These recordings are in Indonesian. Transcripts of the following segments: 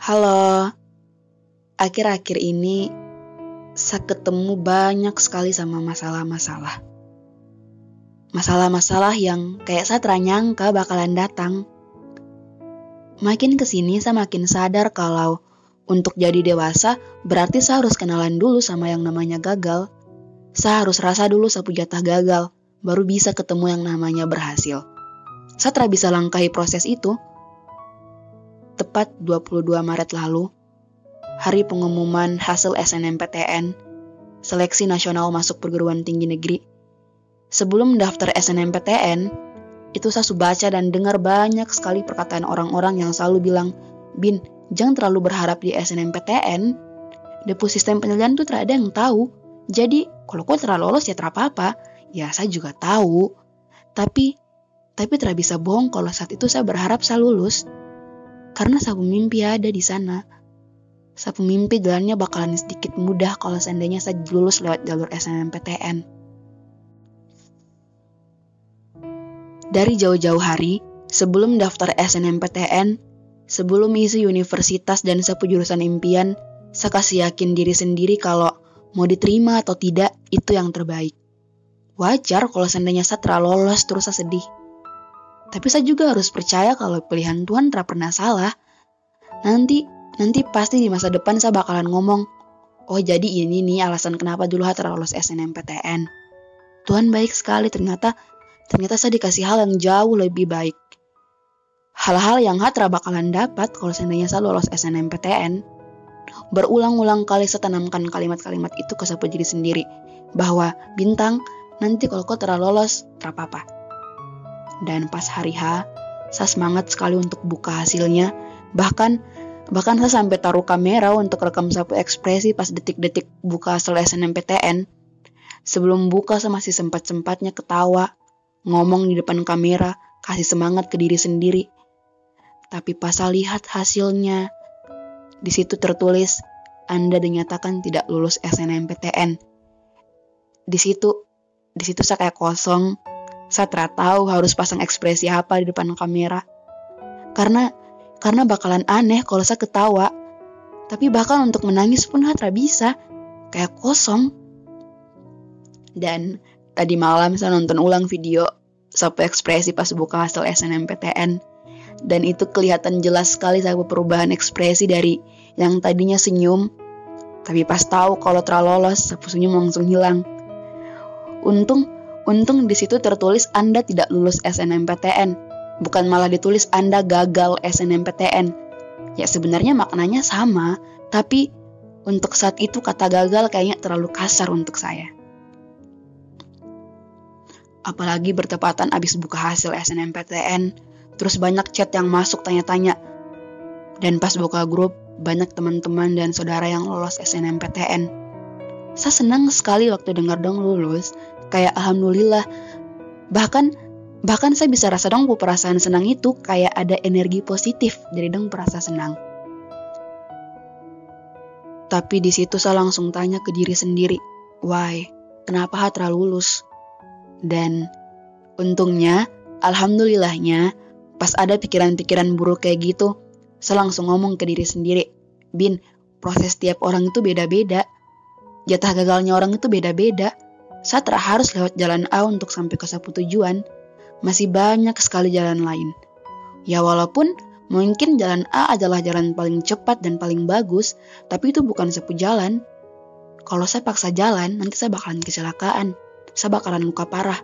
Halo, akhir-akhir ini saya ketemu banyak sekali sama masalah-masalah. Masalah-masalah yang kayak saya teranyangka bakalan datang. Makin ke sini saya makin sadar kalau untuk jadi dewasa berarti saya harus kenalan dulu sama yang namanya gagal. Saya harus rasa dulu sapu jatah gagal, baru bisa ketemu yang namanya berhasil. Tidak bisa langkahi proses itu tepat 22 Maret lalu, hari pengumuman hasil SNMPTN, seleksi nasional masuk perguruan tinggi negeri. Sebelum daftar SNMPTN, itu saya baca dan dengar banyak sekali perkataan orang-orang yang selalu bilang, Bin, jangan terlalu berharap di SNMPTN. Depo sistem penilaian itu tidak ada yang tahu. Jadi, kalau kau terlalu lolos ya tidak apa-apa. Ya, saya juga tahu. Tapi, tapi tidak bisa bohong kalau saat itu saya berharap saya lulus. Karena sapu mimpi ada di sana. Sapu mimpi jalannya bakalan sedikit mudah kalau seandainya saya lulus lewat jalur SNMPTN. Dari jauh-jauh hari, sebelum daftar SNMPTN, sebelum isi universitas dan sapu jurusan impian, saya kasih yakin diri sendiri kalau mau diterima atau tidak, itu yang terbaik. Wajar kalau seandainya saya terlalu lolos terus saya sedih. Tapi saya juga harus percaya kalau pilihan Tuhan tak pernah salah. Nanti, nanti pasti di masa depan saya bakalan ngomong, oh jadi ini nih alasan kenapa dulu Hatta lolos SNMPTN. Tuhan baik sekali ternyata, ternyata saya dikasih hal yang jauh lebih baik. Hal-hal yang Hatra bakalan dapat kalau seandainya saya lolos SNMPTN. Berulang-ulang kali saya tanamkan kalimat-kalimat itu ke sapu diri sendiri. Bahwa bintang, nanti kalau kau terlalu lolos, dan pas hari H, saya semangat sekali untuk buka hasilnya. Bahkan bahkan saya sampai taruh kamera untuk rekam sapu ekspresi pas detik-detik buka hasil SNMPTN. Sebelum buka saya masih sempat-sempatnya ketawa, ngomong di depan kamera, kasih semangat ke diri sendiri. Tapi pas saya lihat hasilnya, di situ tertulis Anda dinyatakan tidak lulus SNMPTN. Di situ, di situ saya kayak kosong, tidak tahu harus pasang ekspresi apa di depan kamera. Karena karena bakalan aneh kalau saya ketawa. Tapi bahkan untuk menangis pun tidak bisa. Kayak kosong. Dan tadi malam saya nonton ulang video satu ekspresi pas buka hasil SNMPTN. Dan itu kelihatan jelas sekali saya perubahan ekspresi dari yang tadinya senyum. Tapi pas tahu kalau terlalu lolos, sapu senyum langsung hilang. Untung Untung di situ tertulis Anda tidak lulus SNMPTN, bukan malah ditulis Anda gagal SNMPTN. Ya sebenarnya maknanya sama, tapi untuk saat itu kata gagal kayaknya terlalu kasar untuk saya. Apalagi bertepatan abis buka hasil SNMPTN, terus banyak chat yang masuk tanya-tanya. Dan pas buka grup, banyak teman-teman dan saudara yang lolos SNMPTN. Saya senang sekali waktu dengar dong lulus, kayak alhamdulillah. Bahkan bahkan saya bisa rasa dong perasaan senang itu kayak ada energi positif dari dong perasa senang. Tapi di situ saya langsung tanya ke diri sendiri why kenapa Hatra lulus? Dan untungnya alhamdulillahnya pas ada pikiran-pikiran buruk kayak gitu saya langsung ngomong ke diri sendiri bin proses tiap orang itu beda-beda. Jatah gagalnya orang itu beda-beda tak harus lewat jalan A untuk sampai ke sapu tujuan, masih banyak sekali jalan lain. Ya walaupun mungkin jalan A adalah jalan paling cepat dan paling bagus, tapi itu bukan sapu jalan. Kalau saya paksa jalan, nanti saya bakalan kecelakaan. Saya bakalan luka parah.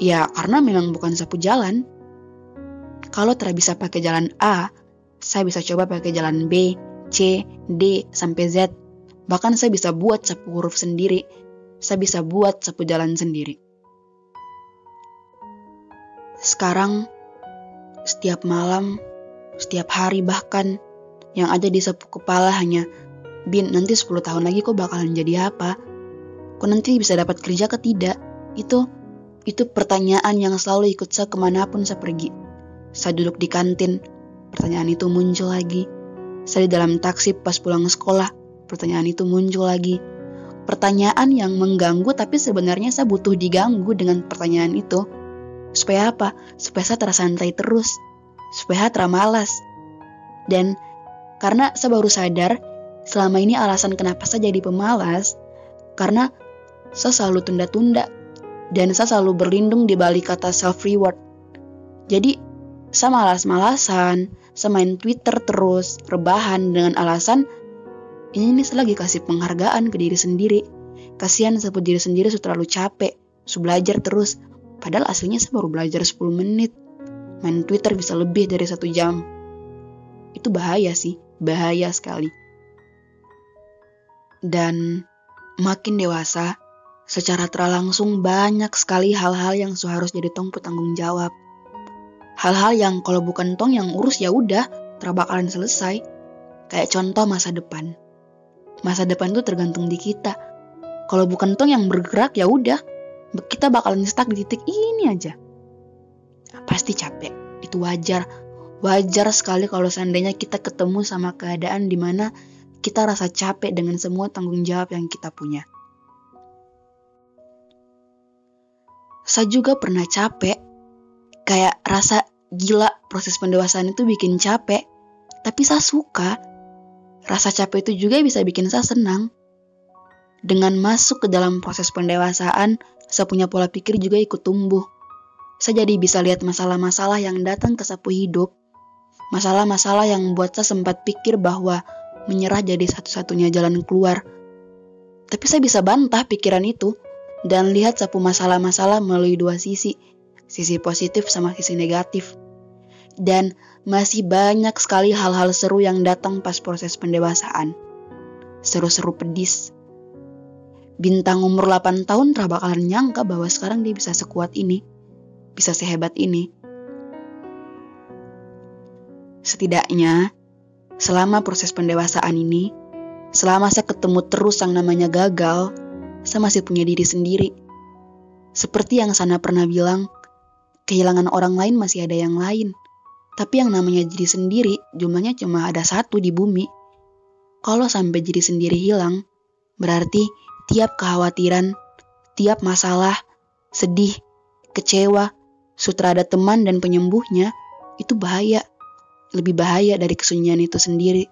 Ya, karena memang bukan sapu jalan. Kalau tidak bisa pakai jalan A, saya bisa coba pakai jalan B, C, D, sampai Z. Bahkan saya bisa buat sapu huruf sendiri saya bisa buat sapu jalan sendiri. Sekarang, setiap malam, setiap hari bahkan, yang ada di sapu kepala hanya, Bin, nanti 10 tahun lagi kok bakalan jadi apa? Kok nanti bisa dapat kerja ke tidak? Itu, itu pertanyaan yang selalu ikut saya ke mana pun saya pergi. Saya duduk di kantin, pertanyaan itu muncul lagi. Saya di dalam taksi pas pulang sekolah, pertanyaan itu muncul lagi pertanyaan yang mengganggu tapi sebenarnya saya butuh diganggu dengan pertanyaan itu. Supaya apa? Supaya saya tersantai terus. Supaya teramalas. Dan karena saya baru sadar, selama ini alasan kenapa saya jadi pemalas, karena saya selalu tunda-tunda. Dan saya selalu berlindung di balik kata self-reward. Jadi, saya malas-malasan, saya main Twitter terus, rebahan dengan alasan ini nih saya lagi kasih penghargaan ke diri sendiri. Kasihan sebut diri sendiri sudah terlalu capek, sudah belajar terus. Padahal aslinya saya baru belajar 10 menit. Main Twitter bisa lebih dari satu jam. Itu bahaya sih, bahaya sekali. Dan makin dewasa, secara terlangsung banyak sekali hal-hal yang seharus jadi tong tanggung jawab. Hal-hal yang kalau bukan tong yang urus ya udah, terbakalan selesai. Kayak contoh masa depan masa depan tuh tergantung di kita. Kalau bukan tong yang bergerak ya udah, kita bakalan stuck di titik ini aja. Pasti capek, itu wajar. Wajar sekali kalau seandainya kita ketemu sama keadaan di mana kita rasa capek dengan semua tanggung jawab yang kita punya. Saya juga pernah capek, kayak rasa gila proses pendewasaan itu bikin capek, tapi saya suka Rasa capek itu juga bisa bikin saya senang. Dengan masuk ke dalam proses pendewasaan, saya punya pola pikir juga ikut tumbuh. Saya jadi bisa lihat masalah-masalah yang datang ke sapu hidup. Masalah-masalah yang membuat saya sempat pikir bahwa menyerah jadi satu-satunya jalan keluar. Tapi saya bisa bantah pikiran itu dan lihat sapu masalah-masalah melalui dua sisi, sisi positif sama sisi negatif. Dan masih banyak sekali hal-hal seru yang datang pas proses pendewasaan. Seru-seru pedis. Bintang umur 8 tahun tak bakalan nyangka bahwa sekarang dia bisa sekuat ini, bisa sehebat ini. Setidaknya, selama proses pendewasaan ini, selama saya ketemu terus yang namanya gagal, saya masih punya diri sendiri. Seperti yang Sana pernah bilang, kehilangan orang lain masih ada yang lain. Tapi yang namanya diri sendiri jumlahnya cuma ada satu di bumi. Kalau sampai diri sendiri hilang, berarti tiap kekhawatiran, tiap masalah, sedih, kecewa, sutra ada teman dan penyembuhnya, itu bahaya. Lebih bahaya dari kesunyian itu sendiri.